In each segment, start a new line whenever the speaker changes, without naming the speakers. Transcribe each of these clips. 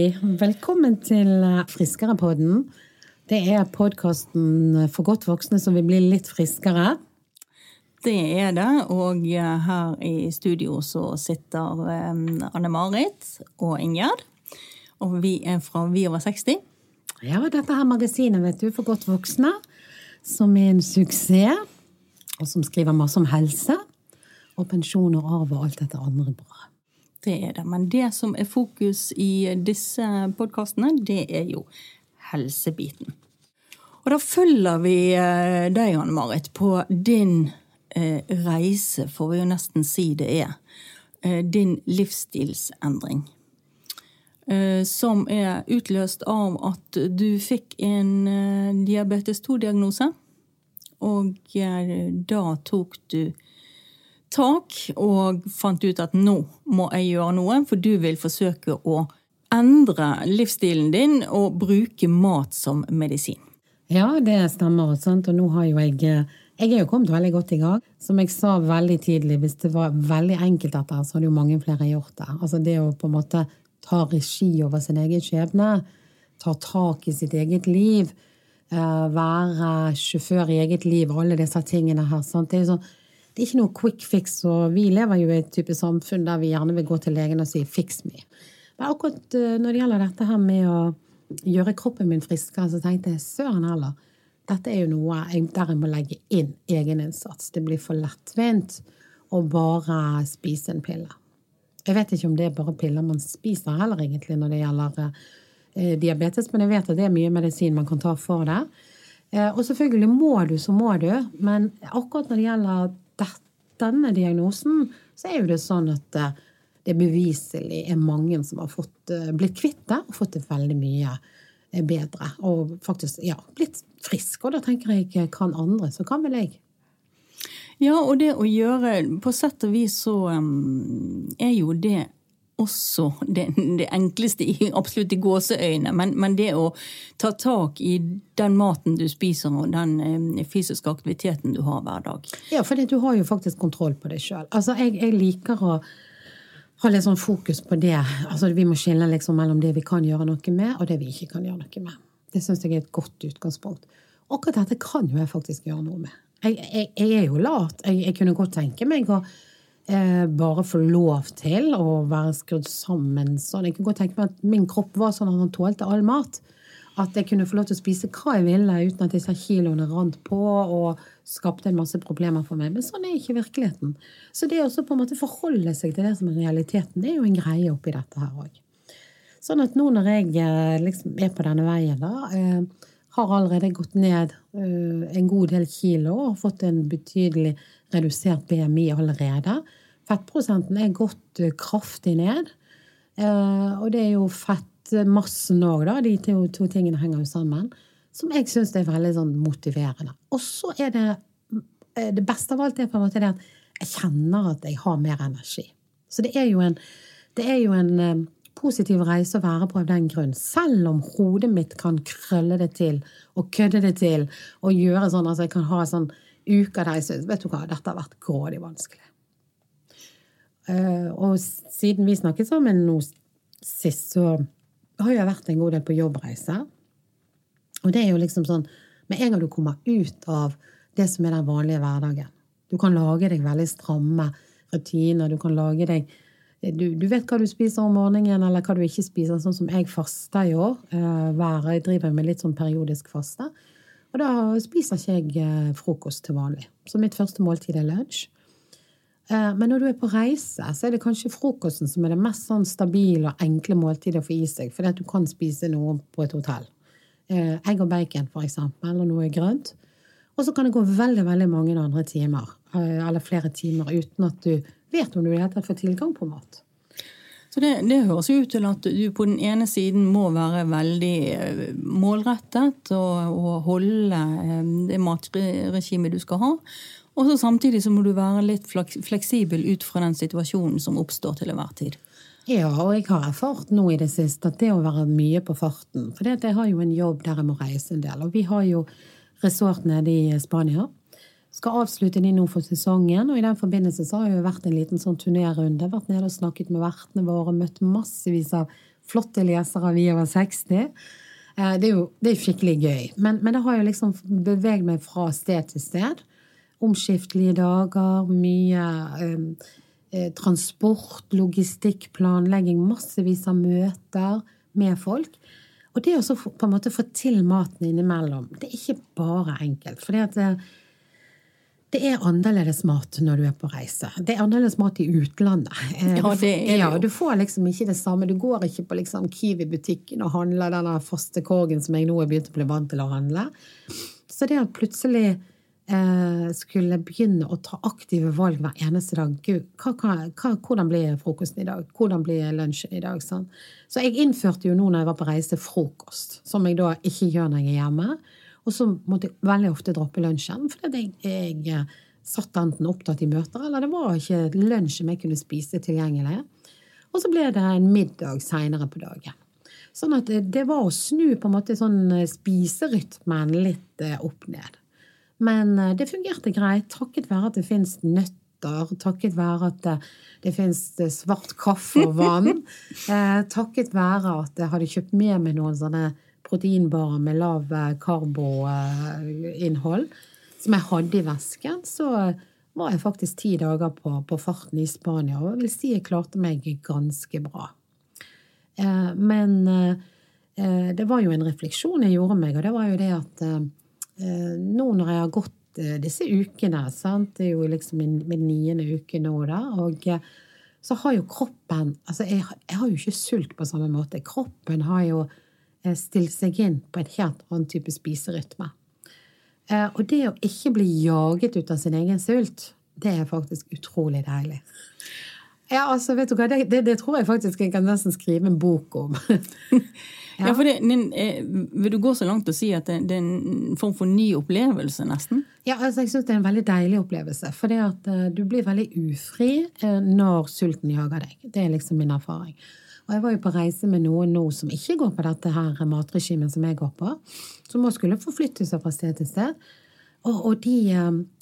hei. Velkommen til Friskerepodden. Det er podkasten for godt voksne som vil bli litt friskere.
Det er det, og her i studio så sitter Anne Marit og Ingjerd. Og vi er fra Vi over 60.
Ja, dette her magasinet vet du, for godt voksne, som er en suksess, og som skriver masse om helse og pensjon og arv og alt dette andre bra.
Det er det. Men det som er fokus i disse podkastene, det er jo helsebiten. Og da følger vi eh, deg, Anne Marit, på din eh, reise, får vi jo nesten si det er. Eh, din livsstilsendring. Som er utløst av at du fikk en diabetes 2-diagnose. Og da tok du tak og fant ut at nå må jeg gjøre noe, for du vil forsøke å endre livsstilen din og bruke mat som medisin.
Ja, det stemmer. Sant? Og nå har jo jeg Jeg er jo kommet veldig godt i gang. Som jeg sa veldig tidlig, hvis det var veldig enkelt dette, så hadde jo mange flere gjort det. Altså det å på en måte ta regi over sin egen skjebne, ta tak i sitt eget liv, eh, være sjåfør i eget liv, alle disse tingene her. Sant? Det er jo sånn ikke noe quick fix, og vi lever jo i et type samfunn der vi gjerne vil gå til legen og si 'fix me'. Men akkurat eh, når det gjelder dette her med å gjøre kroppen min friskere, så tenkte jeg søren heller. Dette er jo noe jeg, der jeg må legge inn egeninnsats. Det blir for lettvint å bare spise en pille. Jeg vet ikke om det er bare piller man spiser heller, egentlig, når det gjelder eh, diabetes, men jeg vet at det er mye medisin man kan ta for det. Eh, og selvfølgelig må du, så må du, men akkurat når det gjelder denne diagnosen, så er jo det sånn at eh, det beviselig er mange som har fått, eh, blitt kvitt det og fått det veldig mye eh, bedre. Og faktisk ja, blitt frisk. Og da tenker jeg kan andre, så kan vel jeg.
Ja, og det å gjøre På sett og vis så um, er jo det også det, det enkleste, absolutt i gåseøyne, men, men, det å ta tak i den maten du spiser og den eh, fysiske aktiviteten du har hver dag.
Ja, for du har jo faktisk kontroll på deg sjøl. Altså, jeg, jeg, liker å ha litt sånn fokus på det. Altså, vi må skille liksom mellom det vi kan gjøre noe med, og det vi ikke kan gjøre noe med. Det syns jeg er et godt utgangspunkt. Akkurat dette kan jo jeg faktisk gjøre noe med. Jeg, jeg, jeg er jo lat. Jeg, kunne godt tenke meg å eh, bare få lov til å være skrudd sammen sånn. Jeg kunne godt tenke meg at min kropp var sånn at han tålte all mat. At jeg kunne få lov til å spise hva jeg ville uten at disse kiloene rant på og skapte en masse problemer for meg. Men sånn er ikke virkeligheten. Så det å på en måte forholde seg til det som er realiteten, det er jo en greie oppi dette her òg. Sånn at nå når jeg eh, liksom er på denne veien, da, eh, har allerede gått ned eh, en god del kilo og fått en betydelig redusert BMI allerede. Fettprosenten er gått eh, kraftig ned. Eh, og det er jo fettmassen òg, da. De to, to, tingene henger jo sammen. Som jeg syns er veldig sånn motiverende. Og så er det eh, Det beste av alt er på en måte det at jeg kjenner at jeg har mer energi. Så det er jo en, er jo en positiv reise å være på av den grunn. Selv om hodet mitt kan krølle det til og kødde det til og gjøre sånn altså jeg kan ha sånn uker der jeg syns vet du hva, dette har vært grådig vanskelig. Uh, og siden vi snakket sammen nå sist, så har jeg vært en god del på jobbreiser. Og det er jo liksom sånn Med en gang du kommer ut av det som er den vanlige hverdagen Du kan lage deg veldig stramme rutiner. Du kan lage deg du, du, vet hva du spiser om morgenen, eller hva du ikke spiser. Sånn som jeg faster i år. Uh, jeg driver med litt sånn periodisk faste. Og da spiser ikke jeg eh, frokost til vanlig. Så mitt første måltid er lunsj. Eh, men når du er på reise, så er det kanskje frokosten som er det mest sånn stabile og enkle måltidet å få i seg, fordi at du kan spise noe på et hotell. Eh, egg og bacon, for eksempel, eller noe grønt. Og så kan det gå veldig veldig mange andre timer, eller flere timer, uten at du vet om du i det får tilgang på mat.
Så det, det, høres jo ut til at du på den ene siden må være veldig eh, målrettet og, og holde eh, det matregimet du skal ha. Og så samtidig så må du være litt fleksibel ut fra den situasjonen som oppstår til enhver tid.
Ja, og jeg har erfart nå i det siste at det å være mye på farten For jeg har jo en jobb der jeg må reise en del. Og vi har jo resort nede i Spania skal avslutte de nå for sesongen. Og i den forbindelse så har jeg jo vært en liten sånn turnérunde. Vært nede og snakket med vertene våre, møtt massevis av flotte lesere, vi over 60. Eh, det er jo det er skikkelig gøy. Men, men det har jo liksom beveget meg fra sted til sted. Omskiftelige dager, mye eh, eh, transport, logistikk, planlegging, massevis av møter med folk. Og det å på en måte få til maten innimellom, det er ikke bare enkelt. For det, det er annerledes mat når du er på reise. Det er annerledes mat i utlandet.
Eh, ja, det er
ja, Du får liksom ikke det samme. Du går ikke på liksom Kiwi-butikken og handler denne faste korgen som jeg nå er begynt å bli vant til å handle. Så det at plutselig eh, skulle begynne å ta aktive valg hver eneste dag. Gud, hva, hva, hvordan blir frokosten i dag? Hvordan blir lunsjen i dag? Sånn? Så jeg innførte jo nå når jeg var på reise, frokost. Som jeg da ikke gjør når jeg er hjemme. Og så måtte jeg veldig ofte droppe lunsjen, fordi jeg, jeg eh, satt enten opptatt i møter, eller det var ikke lunsj som jeg kunne spise tilgjengelig. Og så ble det en middag seinere på dagen. Sånn at det, var å snu på en måte sånn eh, spiserytmen litt eh, opp ned. Men eh, det fungerte greit, takket være at det fins nøtter, takket være at det, det fins eh, svart kaffe og vann, eh, takket være at jeg hadde kjøpt med meg noen sånne proteinbarer med lav eh, karboinnhold som jeg hadde i vesken, så var jeg faktisk ti dager på, på farten i Spania, og jeg vil si jeg klarte meg ganske bra. Eh, men eh, det var jo en refleksjon jeg gjorde meg, og det var jo det at Eh, nå når jeg har gått eh, disse ukene, sant? det er jo liksom min, min niende uke nå, da, og eh, så har jo kroppen Altså, jeg, jeg, har jo ikke sult på samme måte. Kroppen har jo stilt seg inn på en helt annen type spiserytme. Og det å ikke bli jaget ut av sin egen sult, det er faktisk utrolig deilig. Ja, altså, vet du hva, det, det, det tror jeg faktisk jeg kan nesten skrive en bok om.
Ja, ja for det, eh, Vil du gå så langt og si at det, det, er en form for ny opplevelse, nesten?
Ja, altså jeg syns det er en veldig deilig opplevelse. For det at uh, du blir veldig ufri uh, når sulten jager deg. Det er liksom min erfaring. Og jeg var jo på reise med noen nå som ikke går på dette her matregimet som jeg går på. Som også skulle forflytte seg fra sted til sted. Og, og de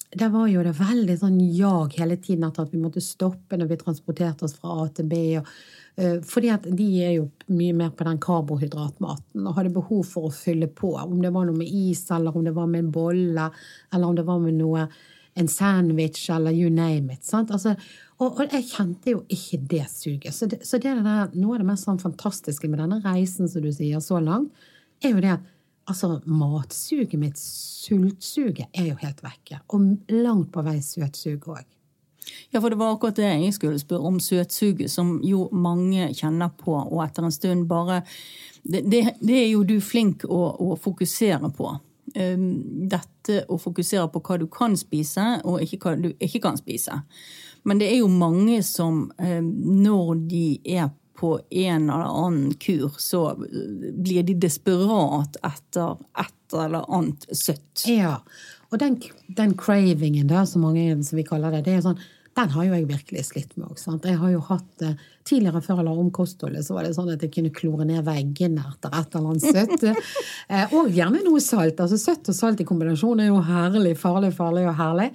der var jo det veldig sånn jag hele tiden etter at vi måtte stoppe når vi transporterte oss fra A til B. og Eh, fordi at de er jo mye mer på den karbohydratmaten og hadde behov for å fylle på. Om det var noe med is, eller om det var med en bolle, eller om det var med noe en sandwich, eller you name it. Altså, og, og, jeg kjente jo ikke det suget. Så, det, så det der, noe av det mest sånn fantastiske med denne reisen som du sier så langt, er jo det at altså, matsuget mitt, sultsuget, er jo helt vekke. Og langt på vei søtsuget òg.
Ja, for det var akkurat det jeg skulle spørre om søtsuget, som jo mange kjenner på, og etter en stund bare Det, det, det er jo du flink å, å fokusere på. Um, dette å fokusere på hva du kan spise, og ikke hva du ikke kan spise. Men det er jo mange som um, når de er på en eller annen kur, så blir de desperat etter et eller annet søtt.
Ja, og den, den cravingen, da, som mange som vi kaller det, det er sånn den har jo jeg virkelig slitt med òg. Jeg har jo hatt eh, Tidligere, før jeg la om kostholdet, så var det sånn at jeg kunne klore ned veggene etter et eller annet søtt. eh, og gjerne noe salt. Altså Søtt og salt i kombinasjon er jo herlig. Farlig, farlig og herlig.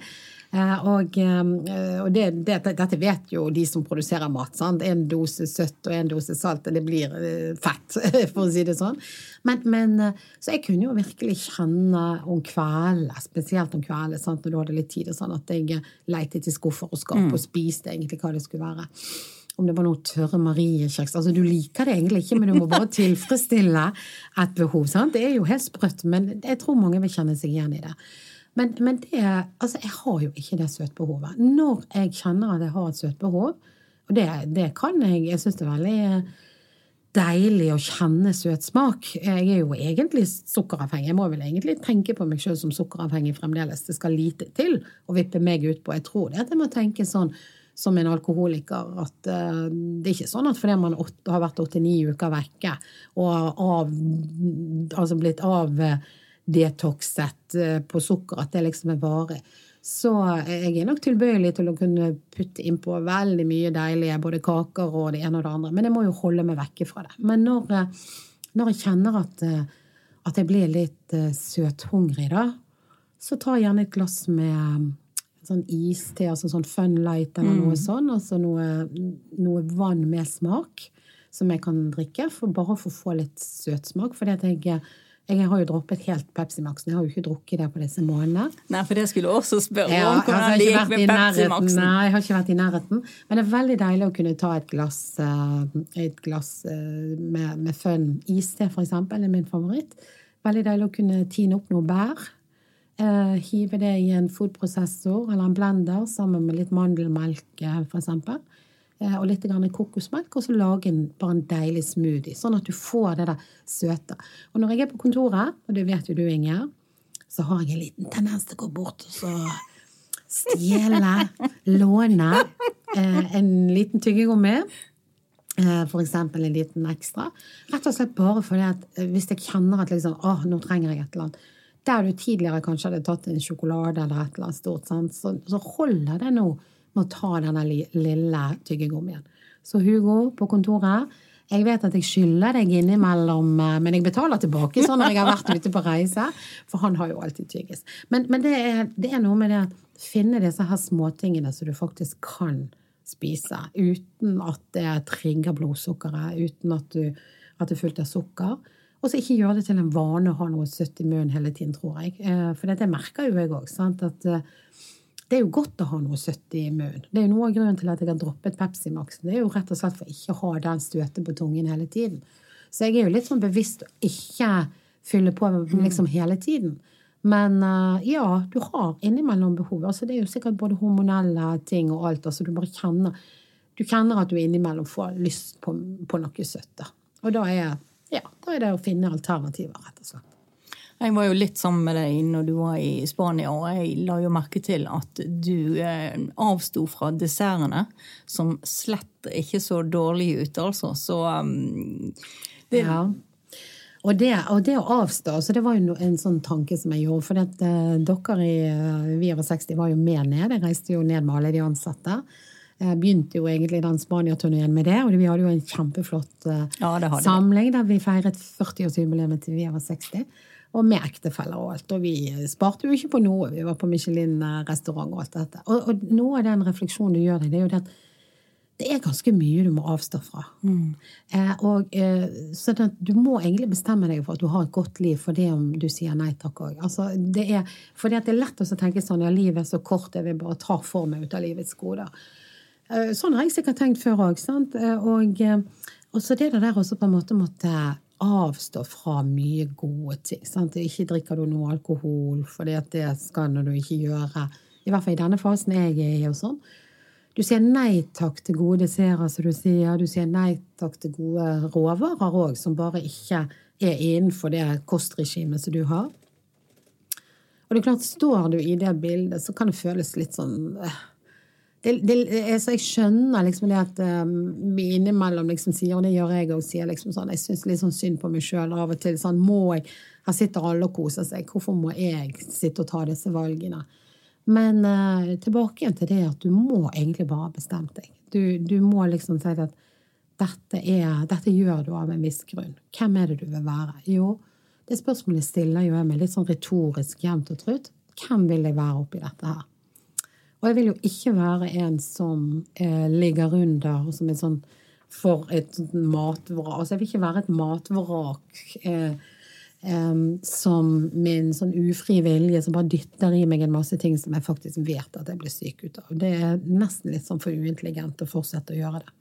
Eh, og, eh, og det, det, dette vet jo de som produserer mat. sant? En dose søtt og en dose salt, og det blir eh, fett, for å si det sånn. Men, men, så jeg kunne jo virkelig kjenne om kveldene, spesielt om kveldene, når du hadde litt tid, sånn, at jeg leitet i skuffer og skap mm. og spiste egentlig hva det skulle være om det var noe tørre mariekjeks. Altså, du liker det egentlig ikke, men du må bare tilfredsstille et behov. Sant? Det er jo helt sprøtt, men jeg tror mange vil kjenne seg igjen i det. Men, men det, altså jeg har jo ikke det søtbehovet. Når jeg kjenner at jeg har et søtbehov, og det, det kan jeg Jeg syns det er veldig deilig å kjenne søt smak. Jeg er jo egentlig sukkeravhengig. Jeg må vel egentlig tenke på meg sjøl som sukkeravhengig fremdeles. Det skal lite til å vippe meg ut på. Jeg tror det at jeg må tenke sånn som en alkoholiker at uh, det er ikke sånn at fordi man har vært åtte-ni uker vekke og av, altså blitt av uh, detoxet eh, på sukker, at det liksom er varig. Så jeg er nok tilbøyelig til å kunne putte innpå veldig mye deilige både kaker og det ene og det andre. Men jeg må jo holde meg vekke fra det. Men når, eh, når jeg kjenner at, eh, at, jeg blir litt søthungrig, da, så tar jeg gjerne et glass med sånn iste, altså sånn Fun Light eller noe mm. sånn. Altså noe, noe vann med smak som jeg kan drikke, for bare for å få litt søtsmak. fordi at jeg jeg har jo droppet helt Pepsi Max. Jeg har jo ikke drukket det på disse månedene.
Nei, for det skulle også spørre
Ja,
om
altså,
hvordan
jeg
det gikk med Pepsi. Maxen.
Nei, jeg har ikke vært i nærheten. Men det er veldig deilig å kunne ta et glass, eh, et glass eh, med, med fønn iste, for eksempel. Det er min favoritt. Veldig deilig å kunne tine opp noe bær. eh, hive det i en foodprosessor eller en blender sammen med litt mandelmelk, for eksempel. Eh, og litt kokosmelk, og så lage en, bare en deilig smoothie. Sånn at du får det der søte. Og når jeg er på kontoret, og det vet jo du, Inger, så har jeg en liten tendens til å gå bort og så stjele, låne eh, en liten tyggegummi. Eh, for eksempel en liten ekstra. Rett og slett bare fordi at eh, hvis jeg kjenner at liksom, åh, nå trenger jeg et eller annet. Der du tidligere kanskje hadde tatt en sjokolade eller et eller annet stort, sant? Så, så holder det nå med å ta denne li- lille tyggegummien. Så Hugo på kontoret, jeg vet at jeg skylder deg innimellom, eh, men jeg betaler tilbake sånn når jeg har vært ute på reise, for han har jo alltid tyggis. Men, men det, er, det er noe med det å finne disse her småtingene som du faktisk kan spise, uten at det trigger blodsukkeret, uten at, du, at det er fullt av sukker. Og så ikke gjøre det til en vane å ha noe søtt i munnen hele tiden, tror jeg. Eh, For det merker jo jeg òg, at eh, det er jo godt å ha noe søtt i munnen. Det er jo noe av grunnen til at jeg har droppet Pepsi Max. Det er jo rett og slett for ikke å ha den støtet på tungen hele tiden. Så jeg er jo litt sånn bevisst å ikke fylle på liksom hele tiden. Men eh, ja, du har innimellom behov. Altså, det er jo sikkert både hormonelle ting og alt. Altså, du bare kjenner Du kjenner at du innimellom får lyst på, på noe søtt. Og da er, ja, da er det å finne alternativer, rett og slett.
Jeg var jo litt sammen med deg når du var i Spania, og jeg la jo merke til at du eh, avsto fra dessertene, som slett ikke så dårlige ut, altså. Så um, det,
Ja. Og det, og det å avstå, så det var jo en sånn tanke som jeg gjorde. For at, eh, dere i eh, Vi over 60 var jo med ned. Jeg reiste jo ned med alle de ansatte. Jeg begynte jo egentlig den Spania-turneen med det, og vi hadde jo en kjempeflott eh,
Ja,
samling der vi feiret 40-årsjubileet til Vi over 60. Og med ektefeller og alt. Og vi sparte jo ikke på noe. Vi var på Michelin-restaurant og alt dette. Og, og noe av den refleksjonen du gjør deg, det er jo det at det er ganske mye du må avstå fra. Eh, og, eh, så det, du må egentlig bestemme deg for at du har et godt liv for det om du sier nei takk òg. Altså, det er, fordi det er lett å tenke sånn ja, livet er så kort, jeg vil bare ta for meg ut av livets goder. Eh, sånn har jeg sikkert tenkt før òg. Og, eh, og så det der også på en måte måtte avstå fra mye gode ting. Sant? Ikke drikker du noe alkohol, for det skal du ikke gjøre. I hvert fall i denne fasen jeg er i. og sånn. Du sier nei takk til gode desserter, som du sier. Du sier nei takk til gode råvarer òg, som bare ikke er innenfor det kostregimet som du har. Og det er klart, står du i det bildet, så kan det føles litt sånn eh, det, det, altså jeg skjønner liksom det at um, vi innimellom liksom sier, og det gjør jeg òg, sier liksom sånn Jeg syns litt sånn synd på meg sjøl av og til. Sånn, må jeg Her sitter alle og koser seg. Hvorfor må jeg sitte og ta disse valgene? Men uh, tilbake igjen til det at du må egentlig bare ha bestemt deg. Du, du må liksom si at dette, er, dette gjør du av en viss grunn. Hvem er det du vil være? Jo, det spørsmålet stiller jo jeg meg litt sånn retorisk jevnt og trutt. Hvem vil jeg være oppi dette her? Og jeg vil jo ikke være en som eh, ligger under som en sånn for et matvrak. Altså jeg vil ikke være et matvrak eh, eh, som min sånn ufri vilje som bare dytter i meg en masse ting som jeg faktisk vet at jeg blir syk ut av. Det er nesten litt sånn for uintelligent å fortsette å gjøre det.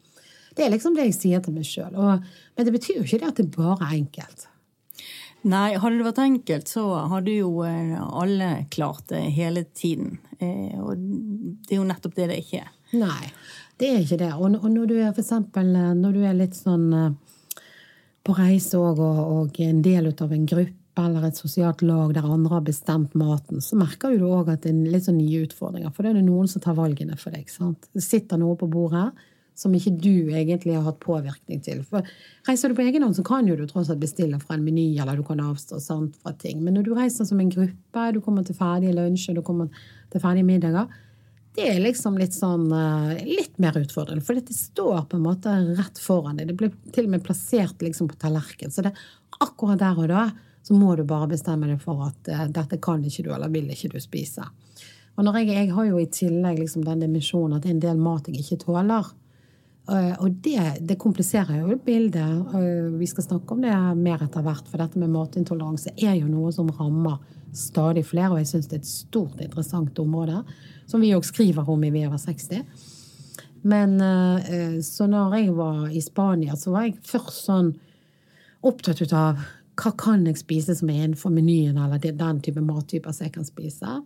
Det er liksom det jeg sier til meg sjøl. Men det betyr jo ikke det at det bare er enkelt.
Nei, hadde det vært enkelt, så hadde jo eh, alle klart det hele tiden. Eh, Og det er jo nettopp det det ikke er.
Nei, det er ikke det. Og, når du er eksempel eh, når du er litt sånn på reise og, og en del av en gruppe eller et sosialt lag der andre har bestemt maten, så merker du òg at det er litt sånn nye utfordringer. For det er det noen som tar valgene for deg. sant? Det sitter noe på bordet som ikke du egentlig har hatt påvirkning til. For Reiser du på egen hånd, så kan jo du tross alt bestille fra en meny, eller du kan avstå sant, fra ting. Men når du reiser som en gruppe, du kommer til ferdige lunsjer, du kommer til ferdige middager, det er liksom litt sånn eh, litt mer utfordrende. For dette står på en måte rett foran deg. Det blir til og med plassert liksom på tallerken. Så det, er akkurat der og da så må du bare bestemme deg for at eh, dette kan ikke du, eller vil ikke du spise. Og når jeg, jeg har jo i tillegg liksom den dimensjonen at det er en del mat jeg ikke tåler. Eh, og det, det kompliserer jo bildet. Eh, vi skal snakke om det mer etter hvert, for dette med matintoleranse er jo noe som rammer stadig flere, og jeg syns det er et stort, interessant område, som vi òg skriver om i Vi over 60. Men eh, så når jeg var i Spania, så var jeg først sånn opptatt ut av hva kan jeg spise som er innenfor menyen, eller den type mattyper som jeg kan spise.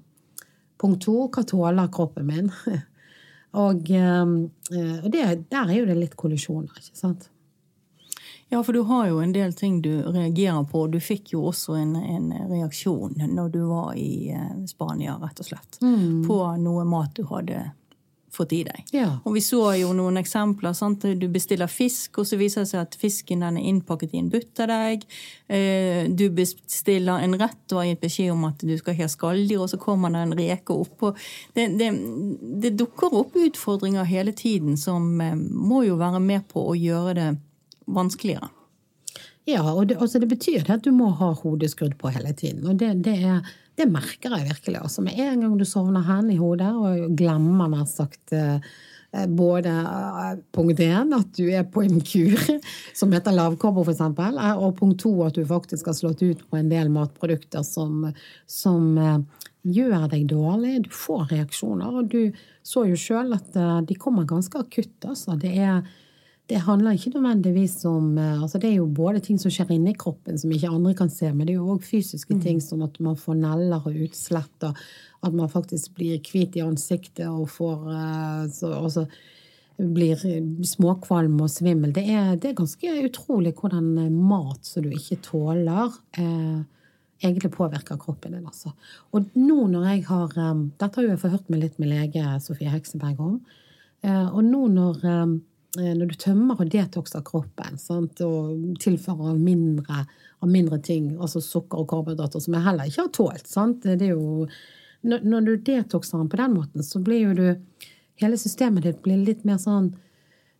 Punkt to, hva tåler kroppen min? Og, ehm, eh, og det, der er jo det litt kollisjoner, ikke sant?
Ja, for du har jo en del ting du reagerer på. Du fikk jo også en, en reaksjon når du var i eh, Spania, rett og slett. Mm. På noe mat du hadde fått i deg.
Ja.
Og vi så jo noen eksempler. Sant? Du bestiller fisk, og så viser det seg at fisken er innpakket i en butterdeig. Eh, du bestiller en rett og har gitt beskjed om at du skal ha skalldyr, og så kommer det en reke oppå. Det, det, det, dukker opp utfordringer hele tiden som eh, må jo være med på å gjøre det vanskeligere.
Ja, og det, altså det betyr at du må ha hodet skrudd på hele tiden. Og det, det er det merker jeg virkelig. Altså, med en gang du sovner hen i hodet og glemmer nær sagt eh, både eh, punkt én, at du er på en kur som heter lavkarbo, f.eks., eh, og punkt to, at du faktisk har slått ut på en del matprodukter som, som gjør deg dårlig. Du får reaksjoner, og du så jo sjøl at de kommer ganske akutt. Altså. Det er det handler ikke nødvendigvis om eh, altså Det er jo både ting som skjer inni kroppen som ikke andre kan se, men det er jo òg fysiske mm. ting som at man får neller og utslett, og at man faktisk blir hvit i ansiktet og får eh, så, også blir småkvalm og svimmel. Det er, det er, ganske utrolig hvordan eh, mat som du ikke tåler, eh, egentlig påvirker kroppen din. Altså. Og nå når jeg har Dette har jo jeg forhørt meg litt med lege Sofie Hekseberg om. Eh, og nå når Eh, når du tømmer og detoxer kroppen sant, og tilfører mindre av mindre ting, altså sukker og karbohydrater, som jeg heller ikke har tålt sant? Det er jo, når, du detoxer den på den måten, så blir jo du Hele systemet ditt blir litt mer sånn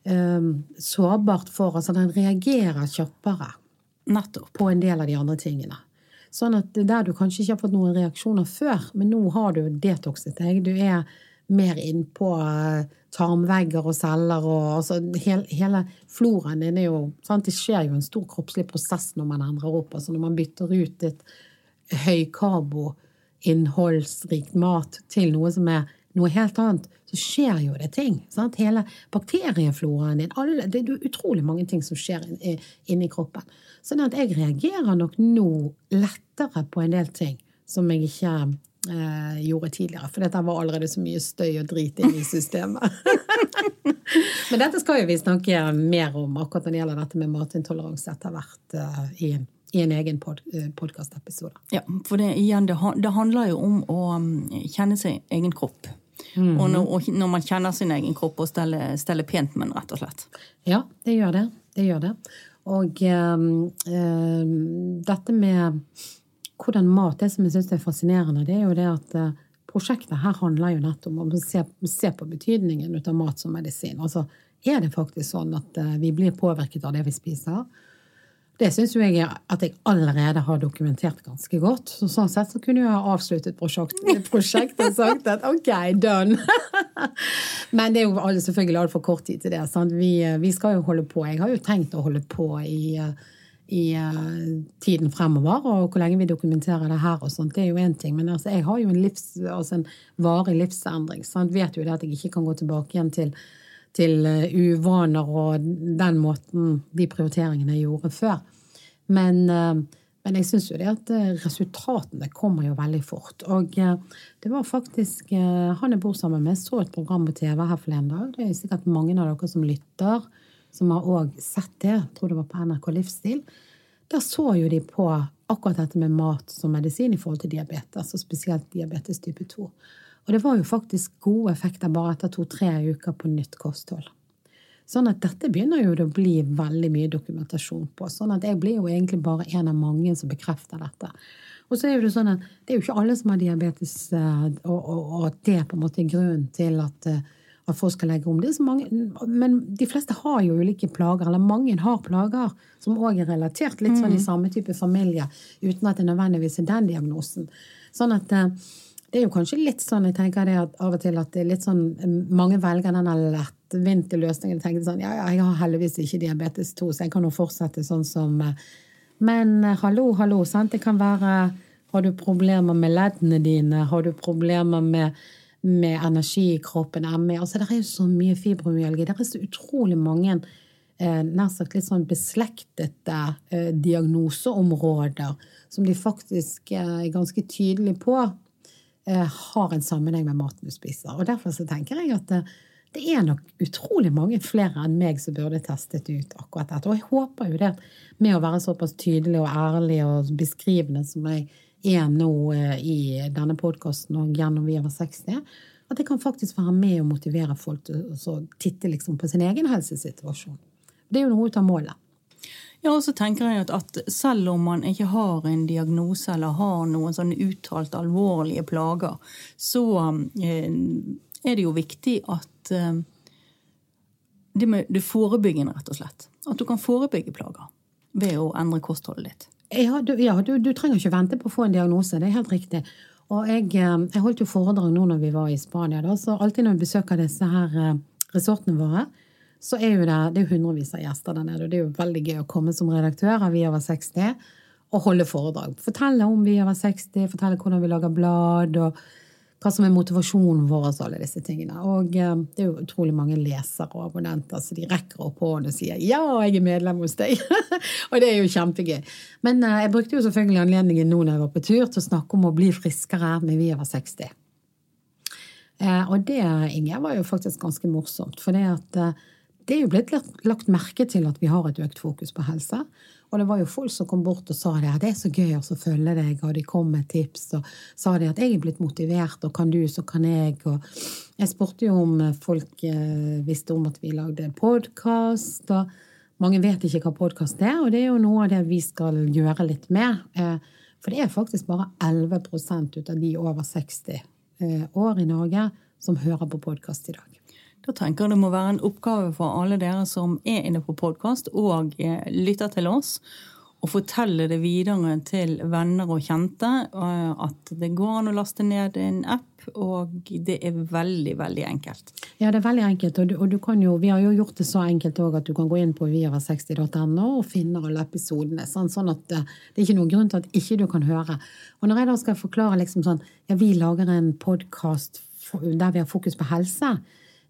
um, sårbart for Altså, den reagerer kjappere
Nettopp.
på en del av de andre tingene. Sånn at der du kanskje ikke har fått noen reaksjoner før, men nå har du detoxet deg. Du er mer innpå uh, tarmvegger og celler og altså, hele, hele floraen din er jo sant? Det skjer jo en stor kroppslig prosess når man endrer opp. altså Når man bytter ut et høykarboinnholdsrikt mat til noe som er noe helt annet, så skjer jo det ting. Sant? Hele bakteriefloraen din alle, Det er utrolig mange ting som skjer inni kroppen. Sånn at jeg reagerer nok nå lettere på en del ting som jeg ikke eh, gjorde tidligere. For dette var allerede så mye støy og drit inn i systemet. Men dette skal jo vi snakke mer om akkurat når det gjelder dette med matintoleranse etter hvert eh, i, i, en egen pod, uh, podkastepisode.
Ja, for det, igjen, det, det, handler jo om å um, kjenne sin egen kropp. Mm og, når, og, når, man kjenner sin egen kropp og steller, steller pent med den, rett og slett.
Ja, det gjør det. Det gjør det. Og um, um, dette med hvordan mat Det som jeg syns er fascinerende, det er jo det at uh, prosjektet her handler jo nettopp om å se, se, på betydningen av mat som medisin. Altså, er det faktisk sånn at uh, vi blir påvirket av det vi spiser? Det syns jeg at jeg allerede har dokumentert ganske godt. Så sånn sett så kunne jeg ha avsluttet prosjektet prosjekt og sagt at ok, done. Men det er jo selvfølgelig altfor kort tid til det. Vi, uh, vi, skal jo holde på. Jeg har jo tenkt å holde på i i uh, tiden fremover, og hvor lenge vi dokumenterer det her og sånt, det er jo én ting. Men altså, jeg har jo en, livs, altså en varig livsendring. Sant? Vet jo det at jeg ikke kan gå tilbake igjen til, til uh, uvaner og den måten, de prioriteringene jeg gjorde før. Men, uh, men jeg syns jo det at resultatene kommer jo veldig fort. Og det var faktisk han jeg bor sammen med, så et program på TV her forleden dag. Det er sikkert mange av dere som lytter som har òg sett det, jeg tror det var på NRK Livsstil, der så jo de på akkurat dette med mat som medisin i forhold til diabetes, og spesielt diabetes type 2. Og det var jo faktisk gode effekter bare etter to-tre uker på nytt kosthold. Sånn at dette begynner jo å bli veldig mye dokumentasjon på. Sånn at jeg blir jo egentlig bare en av mange som bekrefter dette. Og så er jo det sånn at det er jo ikke alle som har diabetes, eh, og, og, og det på en måte er grunnen til at eh, at folk skal legge om. Det er så mange, men de fleste har jo ulike plager, eller mange har plager som òg er relatert litt sånn i mm. samme type familie, uten at det nødvendigvis er den diagnosen. Sånn at eh, det er jo kanskje litt sånn jeg tenker det at av og til at det er litt sånn mange velger den lettvinte løsningen tenkte sånn, ja, ja, jeg har heldigvis ikke diabetes 2, så jeg kan jo fortsette sånn som eh, Men eh, hallo, hallo, sant? Det kan være Har du problemer med leddene dine? Har du problemer med, med energi i kroppen? ME? Altså, det er jo så mye fibromyalgi. Det er så utrolig mange eh, nær sagt litt sånn beslektede eh, diagnoseområder som de faktisk eh, er ganske tydelige på eh, har en sammenheng med maten du spiser. Og derfor så tenker jeg at eh, det er nok utrolig mange flere enn meg som burde testet ut akkurat dette. Og jeg håper jo det, med å være såpass tydelig og ærlig og beskrivende som jeg er nå eh, i denne podkasten og gjennom Vi over 60, at jeg kan faktisk være med og motivere folk til å titte liksom på sin egen helsesituasjon. Det er jo noe av målet.
Ja, og så tenker jeg at, at, Selv om man ikke har en diagnose eller har noen sånne uttalt alvorlige plager, så eh, er det jo viktig at eh, det med det forebyggende, rett og slett. At du kan forebygge plager ved å endre kostholdet ditt.
Ja, du, ja, du, du trenger ikke vente på å få en diagnose. Det er helt riktig. Og jeg, eh, jeg holdt jo foredrag nå når vi var i Spania. Da, så alltid når vi besøker disse her eh, resortene våre, så er jo det, det er hundrevis av gjester der nede. Og det er jo veldig gøy å komme som redaktør av Vi over 60 og holde foredrag. Fortelle om Vi over 60, fortelle hvordan vi lager blad. og hva som er motivasjonen vår og alle disse tingene. Og eh, det er jo utrolig mange lesere og abonnenter, så de rekker opp hånden og sier 'ja, jeg er medlem hos deg'. og det er jo kjempegøy. Men eh, jeg brukte jo selvfølgelig anledningen nå når jeg var på tur, til å snakke om å bli friskere med Vi over 60. Eh, og det, Inger, var jo faktisk ganske morsomt. For det, at, det er jo blitt lagt merke til at vi har et økt fokus på helse. Og det var jo folk som kom bort og sa det, at det er så gøy å følge deg, og de kom med tips og sa det at jeg er blitt motivert, og kan du, så kan jeg. Og jeg spurte jo om folk eh, visste om at vi lagde podkast, og mange vet ikke hva podkast er, og det er jo noe av det vi skal gjøre litt med. Eh, for det er faktisk bare 11% ut av de over 60 eh, år i Norge som hører på podkast i dag.
Da tenker jeg det må være en oppgave for alle dere som er inne på podkast og eh, lytter til oss, å fortelle det videre til venner og kjente eh, at det går an å laste ned en app, og det er veldig, veldig enkelt.
Ja, det er veldig enkelt, og, du, og du jo, vi har jo gjort det så enkelt òg at du kan gå inn på viaver60.no og finne alle episodene. Sånn, sånn, at eh, det er ikke noen grunn til at ikke du kan høre. Og når jeg da skal forklare liksom sånn Ja, vi lager en podkast der vi har fokus på helse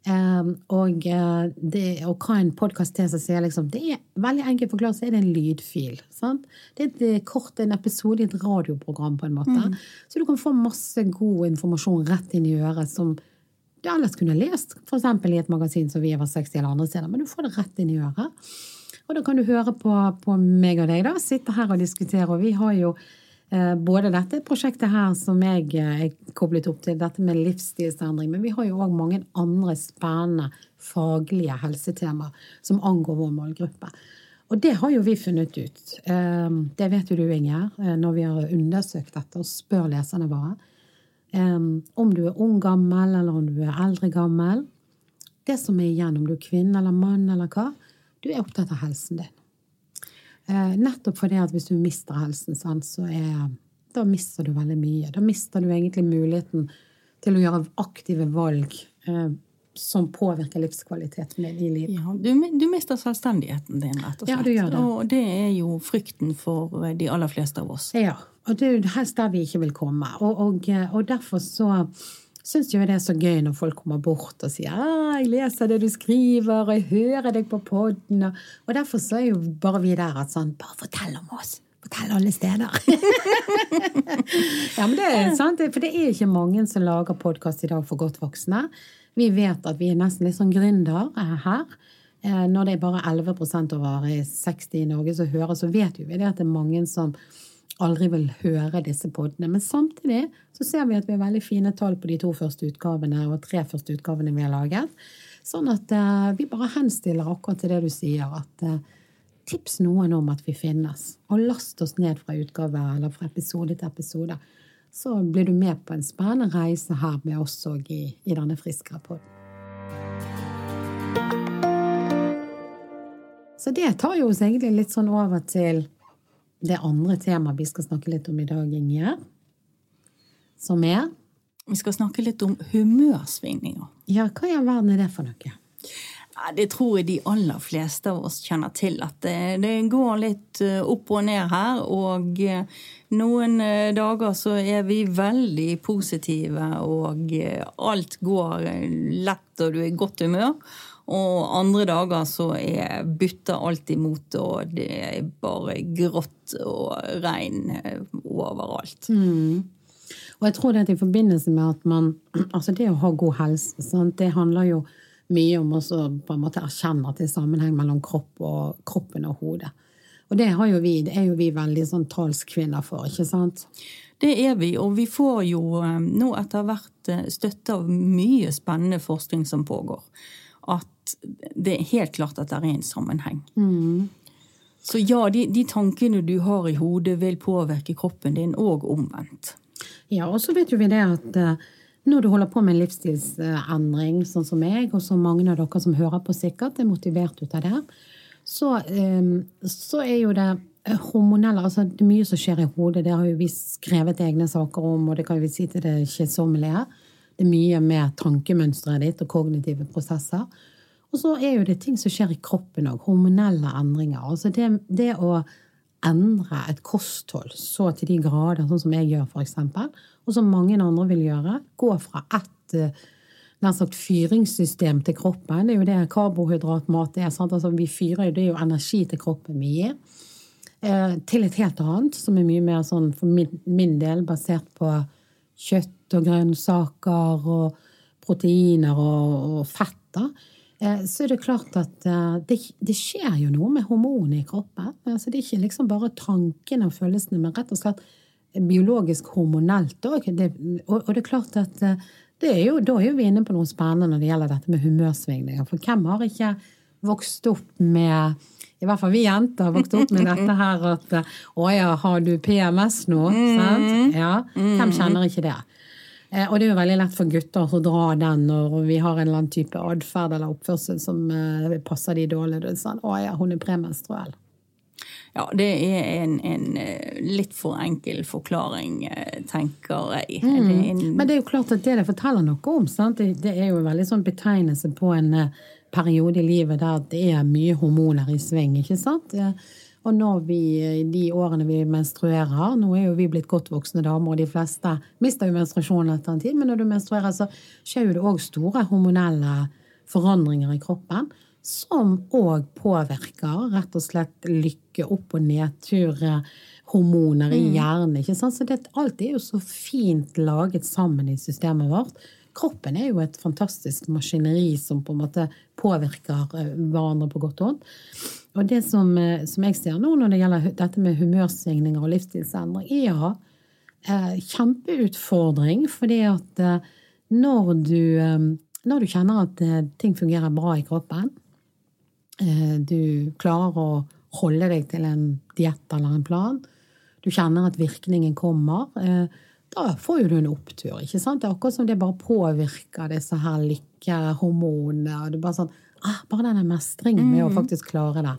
og, uh, det, og, hva en podkast er, så sier liksom Det er veldig enkelt forklart, så er det en lydfil. Sant? Det er et eh, kort, en episode i et radioprogram, på en måte. Mm. Så du kan få masse god informasjon rett inn i øret som du ellers kunne lest, f.eks. i et magasin som vi var 60 eller andre steder. Men du får det rett inn i øret. Og da kan du høre på, på meg og deg, da. Sitte her og diskutere. Og vi har jo Eh, både dette prosjektet her som jeg eh, er koblet opp til, dette med livsstilsendring, men vi har jo òg mange andre spennende faglige helsetemaer som angår vår målgruppe. Og det har jo vi funnet ut. Eh, det vet jo du, Inger, når vi har undersøkt dette og spør leserne våre. Om du er ung gammel, eller om du er eldre gammel. Det som er igjen, om du er kvinne eller mann eller hva, du er opptatt av helsen din. Eh, nettopp fordi at hvis du mister helsen, så er, da mister du veldig mye. Da mister du egentlig muligheten til å gjøre aktive valg eh, som påvirker livskvaliteten din i livet.
Ja, du, du, mister selvstendigheten din, rett og slett.
Ja, du gjør det.
Og det er jo frykten for de aller fleste av oss.
Ja, og det er helst der vi ikke vil komme. Og, og, og derfor så syns jo det er så gøy når folk kommer bort og sier ah, 'Jeg leser det du skriver, og jeg hører deg på poden'. Og derfor så er jo bare vi der at sånn Bare fortell om oss! Fortell alle steder! ja, men det er sant, for det er ikke mange som lager podkast i dag for godt voksne. Vi vet at vi er nesten litt sånn gründer her. Eh, når det er bare 11% over 60 i Norge som hører, så vet vi det at det er mange som aldri vil høre disse podene. Men samtidig så ser vi at vi har veldig fine tall på de to første utgavene og tre første utgavene vi har laget. Sånn at uh, vi bare henstiller akkurat til det du sier, at uh, tips noen om at vi finnes. Og last oss ned fra utgave eller fra episode til episode. Så blir du med på en spennende reise her med oss òg i, i denne friskere podden. Så det tar jo oss egentlig litt sånn over til det andre temaet vi skal snakke litt om i dag, Ingjerd, som er
Vi skal snakke litt om humørsvingninger.
Ja, hva i all verden er det for noe?
Ja, det tror jeg de aller fleste av oss kjenner til. At det, det går litt eh, opp og ned her. Og eh, noen eh, dager så er vi veldig positive, og alt går lett, og du er i godt humør. Og andre dager så er bytter alt imot, og det er bare grått og regn overalt.
Mm. Og jeg tror det er i forbindelse med at man Altså det å ha god helse, sant? det handler jo mye om å på en måte erkjenne at det er sammenheng mellom kropp og, kroppen og hodet. Og det, jo vi, det er jo vi veldig sånn talskvinner for, ikke sant?
Det er vi, og vi får jo eh, nå etter hvert eh, støtte av mye spennende forskning som pågår. At det er helt klart at det er en sammenheng.
Mm.
Så ja, de, de, tankene du har i hodet, vil påvirke kroppen din, og omvendt.
Ja, og så vet jo vi det at uh, når du holder på med en livsstilsendring, sånn som meg, og som mange av dere som hører på sikkert er motivert ut av det, så, ehm, så er jo det eh, hormonelle altså Det er mye som skjer i hodet. Det har jo vi skrevet egne saker om, og det kan vi si til det kjedsommelige. Det er mye med tankemønsteret ditt og kognitive prosesser. Og så er jo det ting som skjer i kroppen òg. Hormonelle endringer. Altså det, det å endre et kosthold så til de grader, sånn som jeg gjør, f.eks., og som mange andre vil gjøre, gå fra ett eh, nær sagt fyringssystem til kroppen. Det er jo det karbohydratmat er. Sant? Altså, vi fyrer jo, det er jo energi til kroppen vi gir. Eh, til et helt annet, som er mye mer sånn for min, min del basert på kjøtt og grønnsaker og proteiner og, og fett, da, så er det klart at eh, det, det, skjer jo noe med hormonene i kroppen. Altså det er ikke liksom bare tankene og følelsene, men rett og slett biologisk hormonelt òg. Og, og, det er klart at eh, det er jo, da er jo vi inne på noe spennende når det gjelder dette med humørsvingninger. For hvem har ikke vokst opp med i hvert fall vi jenter har vokst opp med dette her at Å ja, har du PMS nå? Mm. Ja. Hvem kjenner ikke det? Eh, og det er jo veldig lett for gutter å dra den når vi har en eller annen type atferd eller oppførsel som eh, passer de dårlig. Det er sånn, å ja, hun er premenstruell.
Ja, det er en, en, eh, litt for enkel forklaring, tenker jeg.
Mm. Det en... Men det er jo klart at det det forteller noe om, sant? det er jo en veldig sånn betegnelse på en periode i livet der det er mye hormoner i sving, ikke sant? Og når vi, de årene vi menstruerer Nå er jo vi blitt godt voksne damer, og de fleste mister jo menstruasjonen etter en tid, men når du menstruerer, så skjer jo det òg store hormonelle forandringer i kroppen. Som òg påvirker rett og slett lykke, opp- og nedturhormoner i mm. hjernen. ikke sant? Så det, alt er jo så fint laget sammen i systemet vårt. Kroppen er jo et fantastisk maskineri som på en måte påvirker eh, hverandre på godt og vondt. Og det som, eh, som, jeg ser nå når det gjelder dette med humørsvingninger og livsstilsendring, ja, eh, kjempeutfordring. Fordi at når du, når du kjenner at ting fungerer bra i kroppen, du klarer å holde deg til en diett eller en plan, du kjenner at virkningen kommer, da får jo du en opptur. ikke sant? Det er akkurat som det bare påvirker disse her lykkehormonene. og det er Bare sånn, ah, bare denne mestringen med mm. å faktisk klare det.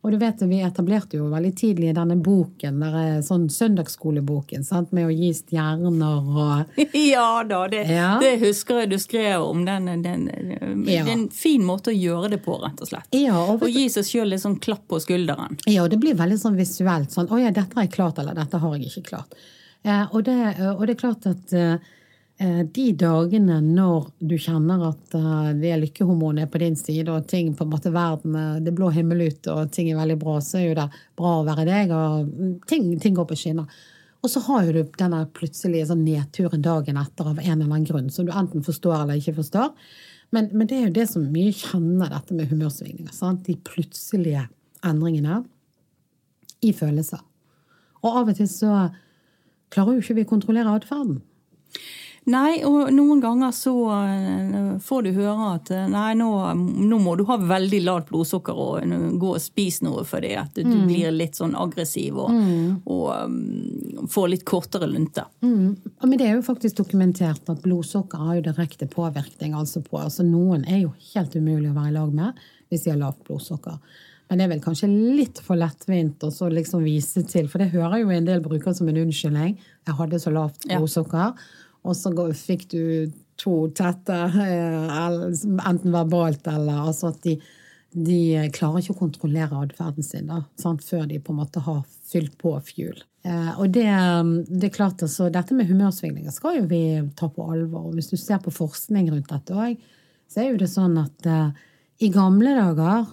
Og du vet, Vi etablerte jo veldig tidlig denne boken, der er sånn søndagsskoleboken, sant? med å gi stjerner og
Ja da, det, ja. det husker jeg du skrev om. Den, den, ja. Det er en fin måte å gjøre det på, rett og slett.
Ja, og,
og gi seg sjøl litt sånn klapp på skulderen.
Ja, det blir veldig sånn visuelt. sånn, 'Å ja, dette har jeg klart', eller 'dette har jeg ikke klart'. Eh, og det, og det er klart at eh, de dagene når du kjenner at eh, det er lykkehormonet er på din side, og ting på en måte verden det blå himmel ut, og ting er veldig bra, så er jo det bra å være deg, og ting, ting går på skinner. Og så har jo du denne plutselige sånn nedturen dagen etter av en eller annen grunn, som du enten forstår eller ikke forstår. Men, men det er jo det som mye kjenner dette med humørsvingninger. Sant? De plutselige endringene i følelser. Og av og til så klarer jo ikke vi å kontrollere atferden.
Nei, og noen ganger så eh, får du høre at eh, nei, nå, nå må du ha veldig lavt blodsukker og gå og spise noe fordi at du mm. blir litt sånn aggressiv og, mm. og um, får litt kortere lunte.
Mm. Men det er jo faktisk dokumentert at blodsukker har jo direkte påvirkning altså på altså Noen er jo helt umulig å være i lag med hvis de har lavt blodsukker. Men det er vel kanskje litt for lettvint å liksom vise til, for det hører jo en del brukere som en unnskyldning. Jeg hadde så lavt blodsukker, ja. Og så fikk du to tette, enten verbalt eller altså at de, de klarer ikke å kontrollere atferden sin da, sant, før de på en måte har fylt på fuel. Og det, det, er klart altså, Dette med humørsvingninger skal jo vi ta på alvor. Hvis du ser på forskning rundt dette òg, så er jo det sånn at uh, i gamle dager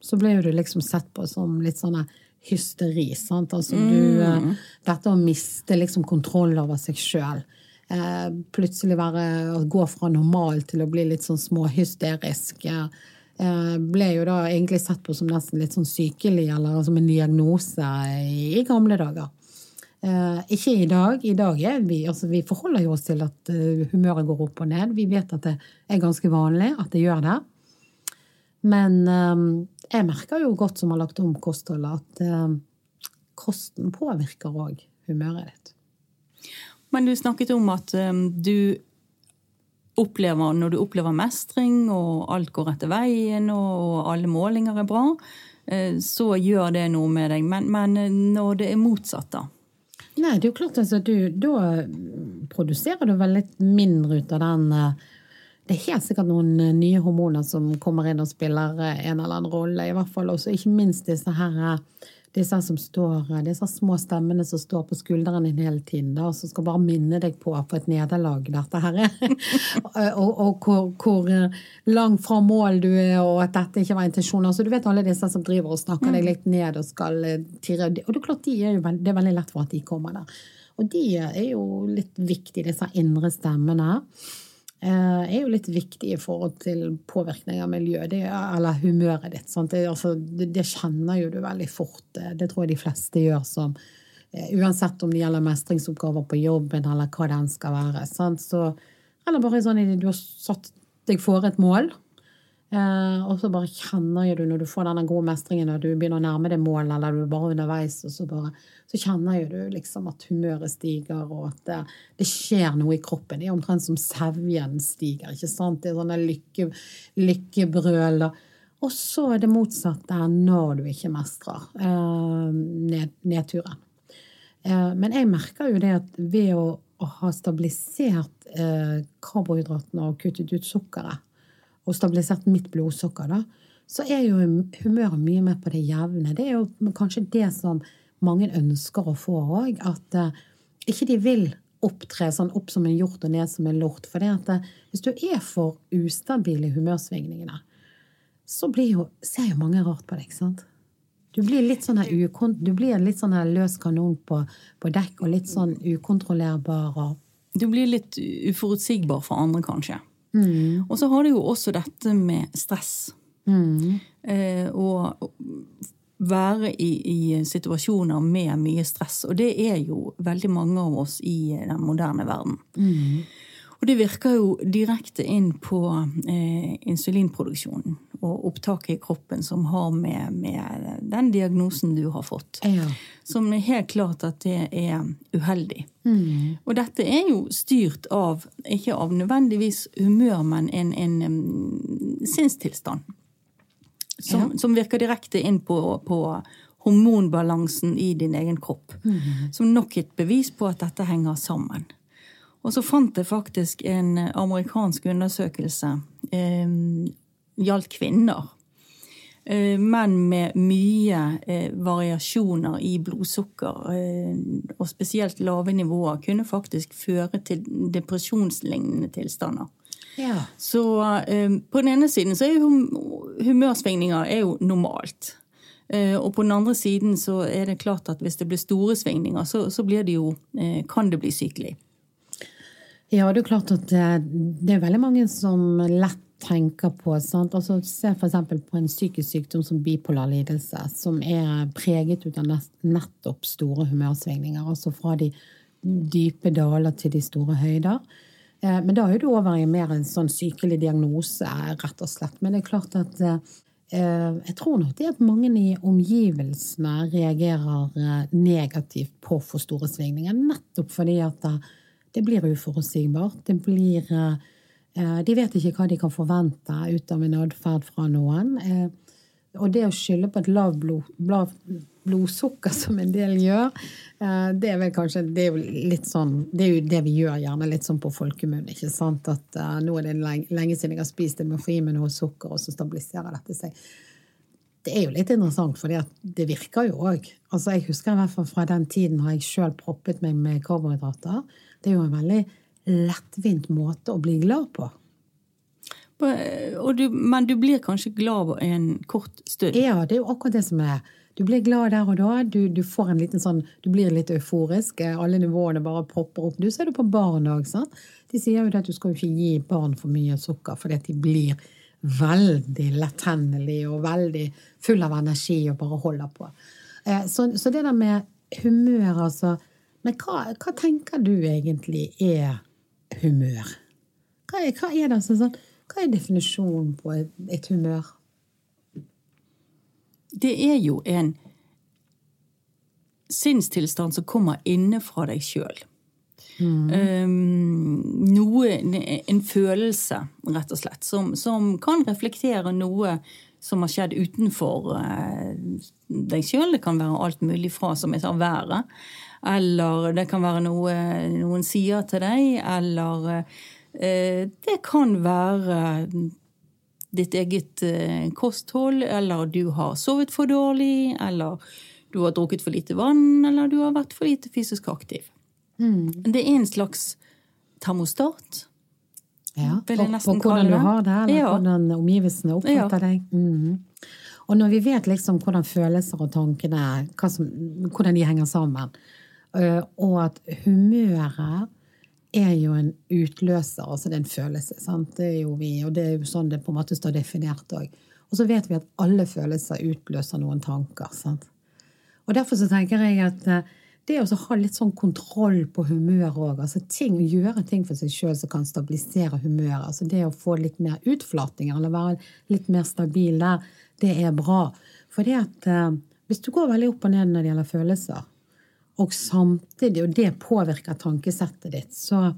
så ble jo du liksom sett på som litt sånn hysteri. sant? Altså du, mm. Dette å miste liksom kontroll over seg sjøl. Eh, plutselig være, gå fra normal til å bli litt sånn småhysterisk. Eh, ble jo da egentlig sett på som nesten litt sånn sykelig, eller som en diagnose i, gamle dager. Eh, ikke i dag. I dag er vi, altså vi forholder jo oss til at humøret går opp og ned. Vi vet at det er ganske vanlig at det gjør det. Men jeg merker jo godt som har lagt om kostholdet, at kosten påvirker òg humøret ditt.
Men du snakket om at um, du opplever, når du opplever mestring, og alt går etter veien, og alle målinger er bra, uh, så gjør det noe med deg. Men, men når det er motsatt, da?
Nei, det er jo klart altså, du, Da produserer du vel litt mindre ut av den uh, det er helt sikkert noen eh, nye hormoner som kommer inn og spiller eh, en eller annen rolle. i hvert fall. Også ikke minst disse her, eh, disse som står, disse små stemmene som står på skulderen din hele tiden, da, som skal bare minne deg på på et nederlag dette her er. og, og hvor, hvor, langt fra mål du er, og at dette ikke var intensjonen. Altså, du vet alle disse som driver og snakker deg mm. litt ned og skal tirre Og det er klart de er jo det er veldig lett for at de kommer der. Og de er jo litt viktige, disse indre stemmene. Eh, er jo litt viktig i forhold til påvirkning av miljøet, eller humøret ditt. Det, altså, det, det, kjenner jo du veldig fort. Det tror jeg de fleste gjør som eh, Uansett om det gjelder mestringsoppgaver på jobben eller hva den skal være. Så, eller bare sånn at du har satt deg for et mål, Eh, og så bare kjenner du når du får denne gode mestringen og du begynner å nærme deg målet, eller du er bare underveis, og så, bare, så kjenner du liksom at humøret stiger, og at det, det, skjer noe i kroppen. Det er omtrent som sevjen stiger. ikke sant? Det er sånne lykke, lykkebrøl. Og så er det motsatte når du ikke mestrer eh, ned, nedturen. Eh, men jeg merker jo det at ved å, å ha stabilisert eh, karbohydratene og kuttet ut sukkeret, og stabilisert mitt blodsukker, da, så er jo humøret mye mer på det jevne. Det er jo kanskje det som mange ønsker å få òg. At uh, ikke de vil opptre sånn opp som en hjort og ned som en lort. For det at uh, hvis du er for ustabil i humørsvingningene, så jo, ser jo mange rart på deg. ikke sant? Du blir litt sånn her, du blir litt sånn her løs kanon på, på dekk og litt sånn ukontrollerbar.
Du blir litt uforutsigbar for andre, kanskje. Mm. Og så har du jo også dette med stress. Mm. Eh, og være i, i, situasjoner med mye stress. Og det er jo veldig mange av oss i den moderne verden. Mm. Og det virker jo direkte inn på eh, insulinproduksjonen og opptaket i kroppen som har med, med den diagnosen du har fått. Ja. Som er helt klart at det er uheldig. Mm. Og dette er jo styrt av, ikke av nødvendigvis humør, men en, en en sinnstilstand. Som, ja. som, virker direkte inn på, på hormonbalansen i din egen kropp. Mm. Som nok et bevis på at dette henger sammen. Og så fant jeg faktisk en amerikansk undersøkelse. Eh, gjaldt kvinner. Eh, menn med mye eh, variasjoner i blodsukker, eh, og spesielt lave nivåer, kunne faktisk føre til depresjonslignende tilstander. Ja. Så eh, på den ene siden så er jo humørsvingninger er jo normalt. Eh, og på den andre siden så er det klart at hvis det blir store svingninger, så, så det jo, eh, kan det bli sykelig.
Ja, det er klart at det, er veldig mange som lett tenker på. Sant? Altså, se f.eks. på en psykisk sykdom som bipolar lidelse, som er preget ut av nettopp store humørsvingninger. Altså fra de dype daler til de store høyder. Eh, men da er det over i mer en sånn sykelig diagnose, rett og slett. Men det er klart at eh, jeg tror nok det at mange i omgivelsene reagerer eh, negativt på for store svingninger. Nettopp fordi at det blir uforutsigbart. Det blir eh, De vet ikke hva de kan forvente ut av en atferd fra noen. Eh, og det å skylde på et lavt blod, blodsukker, som en del gjør. Eh, det er vel kanskje det er jo litt sånn Det er jo det vi gjør gjerne litt sånn på folkemunne. ikke sant? At nå er det lenge, lenge, siden jeg har spist det, med å få noe sukker, og så stabiliserer dette seg. Det er jo litt interessant, for det virker jo òg. Altså, jeg husker i hvert fall fra den tiden har jeg sjøl proppet meg med karbohydrater. Det er jo en veldig lettvint måte å bli glad på.
Du, men du blir kanskje glad en kort stund?
Ja, det er jo akkurat det som er. Du blir glad der og da. Du, du får en liten sånn, du blir litt euforisk. Alle nivåene bare popper opp. Du ser det på barn òg. De sier jo at du skal ikke gi barn for mye sukker, fordi at de blir veldig lettennelige og veldig full av energi og bare holder på. Eh, så, så det der med humør, altså Men hva, hva tenker du egentlig er humør? Hva er, hva er sånn hva er definisjonen på et, et humør?
Det er jo en sinnstilstand som kommer innenfra deg sjøl. Mm. Um, noe, en følelse, rett og slett, som, som, kan reflektere noe som har skjedd utenfor uh, deg sjøl. Det kan være alt mulig fra, som jeg sa, været. Eller det kan være noe noen sier til deg, eller Eh, det kan være ditt eget eh, kosthold, eller du har sovet for dårlig, eller du har drukket for lite vann, eller du har vært for lite fysisk aktiv. Mm. Det er en slags termostat.
Ja, på, på, hvordan du har det, eller ja. hvordan omgivelsene oppfatter ja. deg. Mm. Og når vi vet liksom hvordan følelser og tankene som, hvordan de henger sammen, eh, og at humøret er jo en utløser, altså det er en følelse. Sant? Det er jo vi, og det er jo sånn det på en måte står definert òg. Og så vet vi at alle følelser utløser noen tanker. Sant? Og derfor så tenker jeg at eh, det å ha litt sånn kontroll på humøret òg, altså ting, gjøre ting for seg sjøl som kan stabilisere humøret, altså det å få litt mer utflatinger eller være litt mer stabil der, det er bra. For det at eh, hvis du går veldig opp og ned når det gjelder følelser, og samtidig, og det påvirker tankesettet ditt, så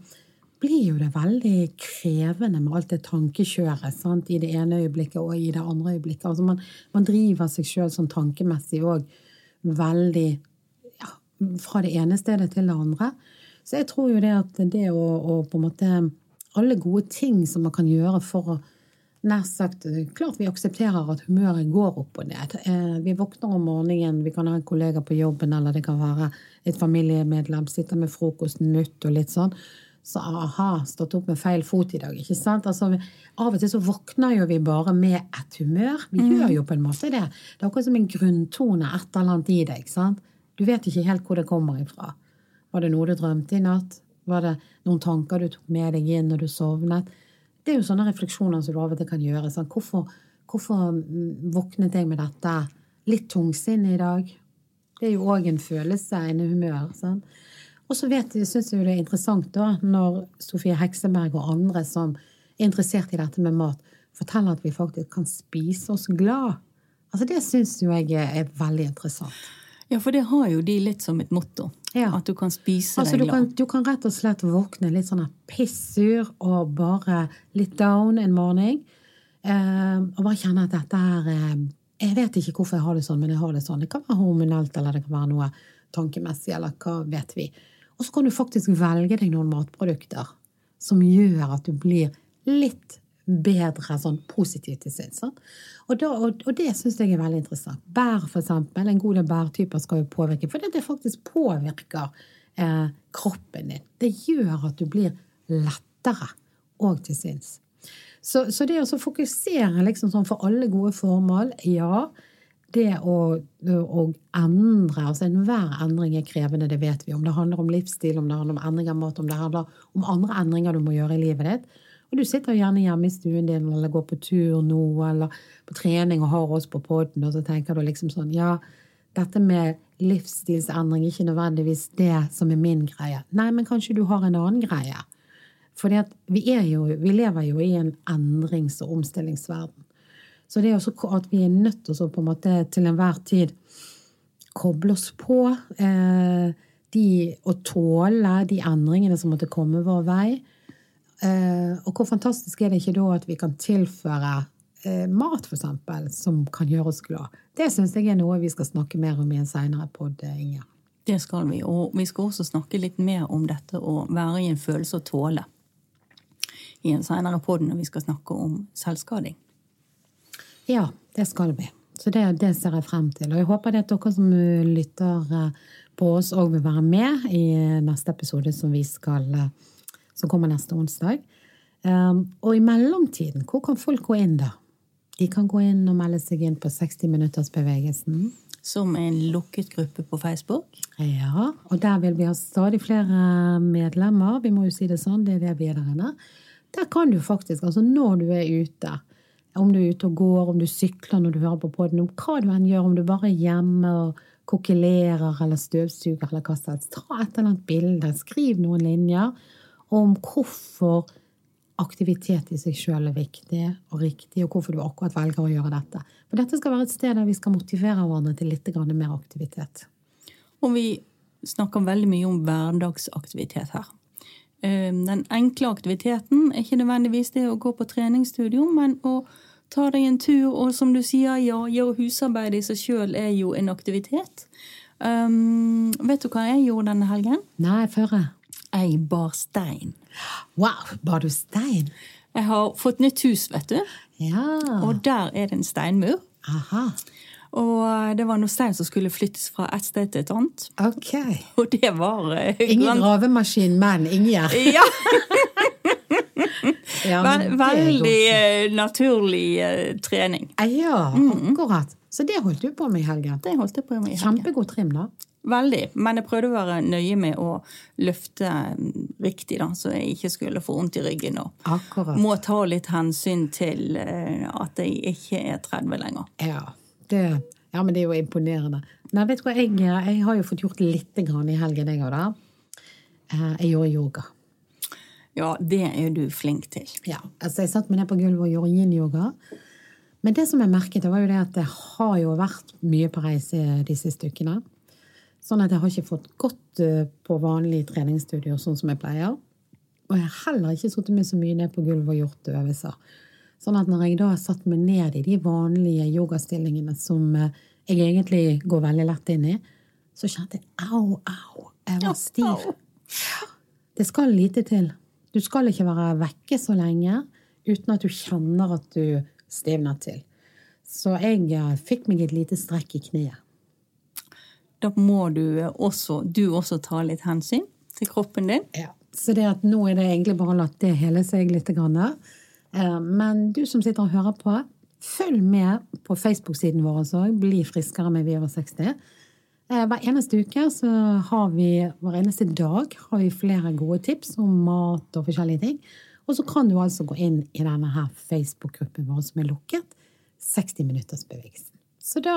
blir jo det veldig krevende med alt det tankekjøret sant? i det ene øyeblikket og i det andre øyeblikket. Altså man, man driver seg sjøl sånn tankemessig òg veldig fra det ene stedet til det andre. Så jeg tror jo det at det å, å på en måte Alle gode ting som man kan gjøre for å nær sagt Klart vi aksepterer at humøret går opp og ned. Eh, vi våkner om morgenen, vi kan ha en kollega på jobben, eller det kan være et familiemedlem, sitter med frokosten mutt og litt sånn. Så aha, stått opp med feil fot i dag. ikke sant? Altså, av og til så våkner jo vi bare med et humør. Vi mm. gjør jo på en måte det. Det er akkurat som en grunntone et eller annet i det. ikke sant? Du vet ikke helt hvor det kommer ifra. Var det noe du drømte i natt? Var det noen tanker du tok med deg inn når du sovnet? Det er jo sånne refleksjoner som du av og til kan gjøre. Sånn. Hvorfor, hvorfor, våknet jeg med dette? Litt tungsinn i dag. Det er jo òg en følelse, en humør. Sånn. Og så syns jeg det er interessant da, når Sofie Hekseberg og andre som er interessert i dette med mat, forteller at vi faktisk kan spise oss glad. Altså Det syns jo jeg er veldig interessant.
Ja, for det har jo de litt som et motto. Ja. At du kan spise
altså,
deg glad.
Du, du kan, rett og slett våkne litt sånn pissur og bare litt down en morgen. Eh, og bare kjenne at dette er eh, Jeg vet ikke hvorfor jeg har det sånn, men jeg har det sånn. Det kan være hormonelt, eller det kan være noe tankemessig, eller hva vet vi. Og så kan du faktisk velge deg noen matprodukter som gjør at du blir litt bedre sånn positivt til sinns. Og, og, og, det syns jeg er veldig interessant. Bær, for eksempel. En god del bærtyper skal jo påvirke. For det faktisk påvirker eh, kroppen din. Det gjør at du blir lettere og til sinns. Så, så, det å fokusere liksom sånn for alle gode formål, ja. Det å, å endre, altså enhver endring er krevende, det vet vi. Om det handler om livsstil, om det handler om endring av mat, om det handler om andre endringer du må gjøre i livet ditt og du sitter gjerne hjemme i stuen din eller går på tur nå eller på trening og har oss på poden, og så tenker du liksom sånn Ja, dette med livsstilsendring er ikke nødvendigvis det som er min greie. Nei, men kanskje du har en annen greie. For vi, vi lever jo i en endrings- og omstillingsverden. Så det er også at vi er nødt til å på en måte til enhver tid koble oss på eh, de, og tåle de endringene som måtte komme vår vei. Eh, og hvor fantastisk er det ikke da at vi kan tilføre eh, mat, for eksempel, som kan gjøre oss glad. Det syns jeg er noe vi skal snakke mer om i en seinere pod, Inger.
Det skal vi. Og vi skal også snakke litt mer om dette å være i en følelse å tåle. I en seinere pod når vi skal snakke om selvskading.
Ja, det skal vi. Så det, det, ser jeg frem til. Og jeg håper det at dere som lytter på oss, òg vil være med i neste episode som vi skal som kommer neste onsdag. Um, og i mellomtiden, hvor kan folk gå inn, da? De kan gå inn og melde seg inn på 60 Minuttersbevegelsen.
Som en lukket gruppe på Facebook?
Ja, og der vil vi ha stadig flere medlemmer. Vi må jo si det sånn, det er det vi er der inne. Der kan du faktisk, altså når du er ute, om du er ute og går, om du sykler når du hører på podden, om hva du enn gjør, om du bare er hjemme og kokkelerer eller støvsuger eller hva som helst, ta et eller annet bilde, skriv noen linjer om hvorfor aktivitet i seg sjøl er viktig og riktig, og hvorfor du akkurat velger å gjøre dette. For dette skal være et sted der vi skal motivere hverandre til litt mer aktivitet.
Og vi snakker veldig mye om hverdagsaktivitet her. Ehm, den enkle aktiviteten er ikke nødvendigvis det å gå på treningsstudio, men å ta deg en tur, og som du sier, ja, gjøre husarbeid i seg sjøl er jo en aktivitet. Um, vet du hva jeg gjorde denne helgen?
Nei, før jeg.
Bar stein.
Wow, bar du stein?
Jeg har fått nytt hus, vet du.
Ja.
Og der er det en steinmur.
Aha.
Og eh, det var noe stein som skulle flyttes fra et sted til et annet.
Ok.
Og det var uh,
Ingen gravemaskin, men Ingjerd.
Ja.
ja
Vel, veldig uh, naturlig uh, trening.
Ja, akkurat. Så det holdt du på med i helgen?
Det holdt jeg på med i helgen.
Kjempegod trim, da.
Veldig. Men jeg prøvde å være nøye med å løfte riktig, da, så jeg ikke skulle få vondt i ryggen. Og
Akkurat.
må ta litt hensyn til uh, at jeg ikke er 30 lenger.
Ja, det, ja, men det er jo imponerende. Nei, vet du hva, jeg, jeg har jo fått gjort litt grann i helgen, jeg òg, da. Uh, jeg gjorde yoga.
Ja, det er du flink til.
Ja, altså Jeg satt meg ned på gulvet og gjorde yin-yoga. Men det som jeg merket, det var jo det at det har jo vært mye på reise de siste ukene. Sånn at jeg har ikke fått gått på vanlig treningsstudio sånn som jeg pleier. Og jeg har heller ikke sittet meg så mye ned på gulvet og gjort øvelser. Sånn at når jeg da har satt meg ned i de vanlige yogastillingene som jeg egentlig går veldig lett inn i, så kjente jeg au, au, jeg var stiv. Det skal lite til. Du skal ikke være vekke så lenge uten at du kjenner at du stivner til. Så jeg fikk meg et lite strekk i kneet
da må du også, du også ta litt hensyn til kroppen din.
Ja, Så det at nå er det egentlig bare å la det hele seg litt. Men du som sitter og hører på, følg med på Facebook-siden vår også. Bli friskere med Vi over 60. Hver eneste uke så har vi, hver eneste dag har vi flere gode tips om mat og forskjellige ting. Og så kan du altså gå inn i denne her Facebook-gruppen vår som er lukket. 60 minutters bevegelsen. Så da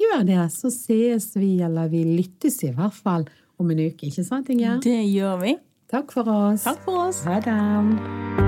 gjør det, så sees vi, eller vi lyttes i hvert fall om en uke. Ikke sant, Inger?
Det gjør vi.
Takk for oss.
Takk for oss.
Ha det.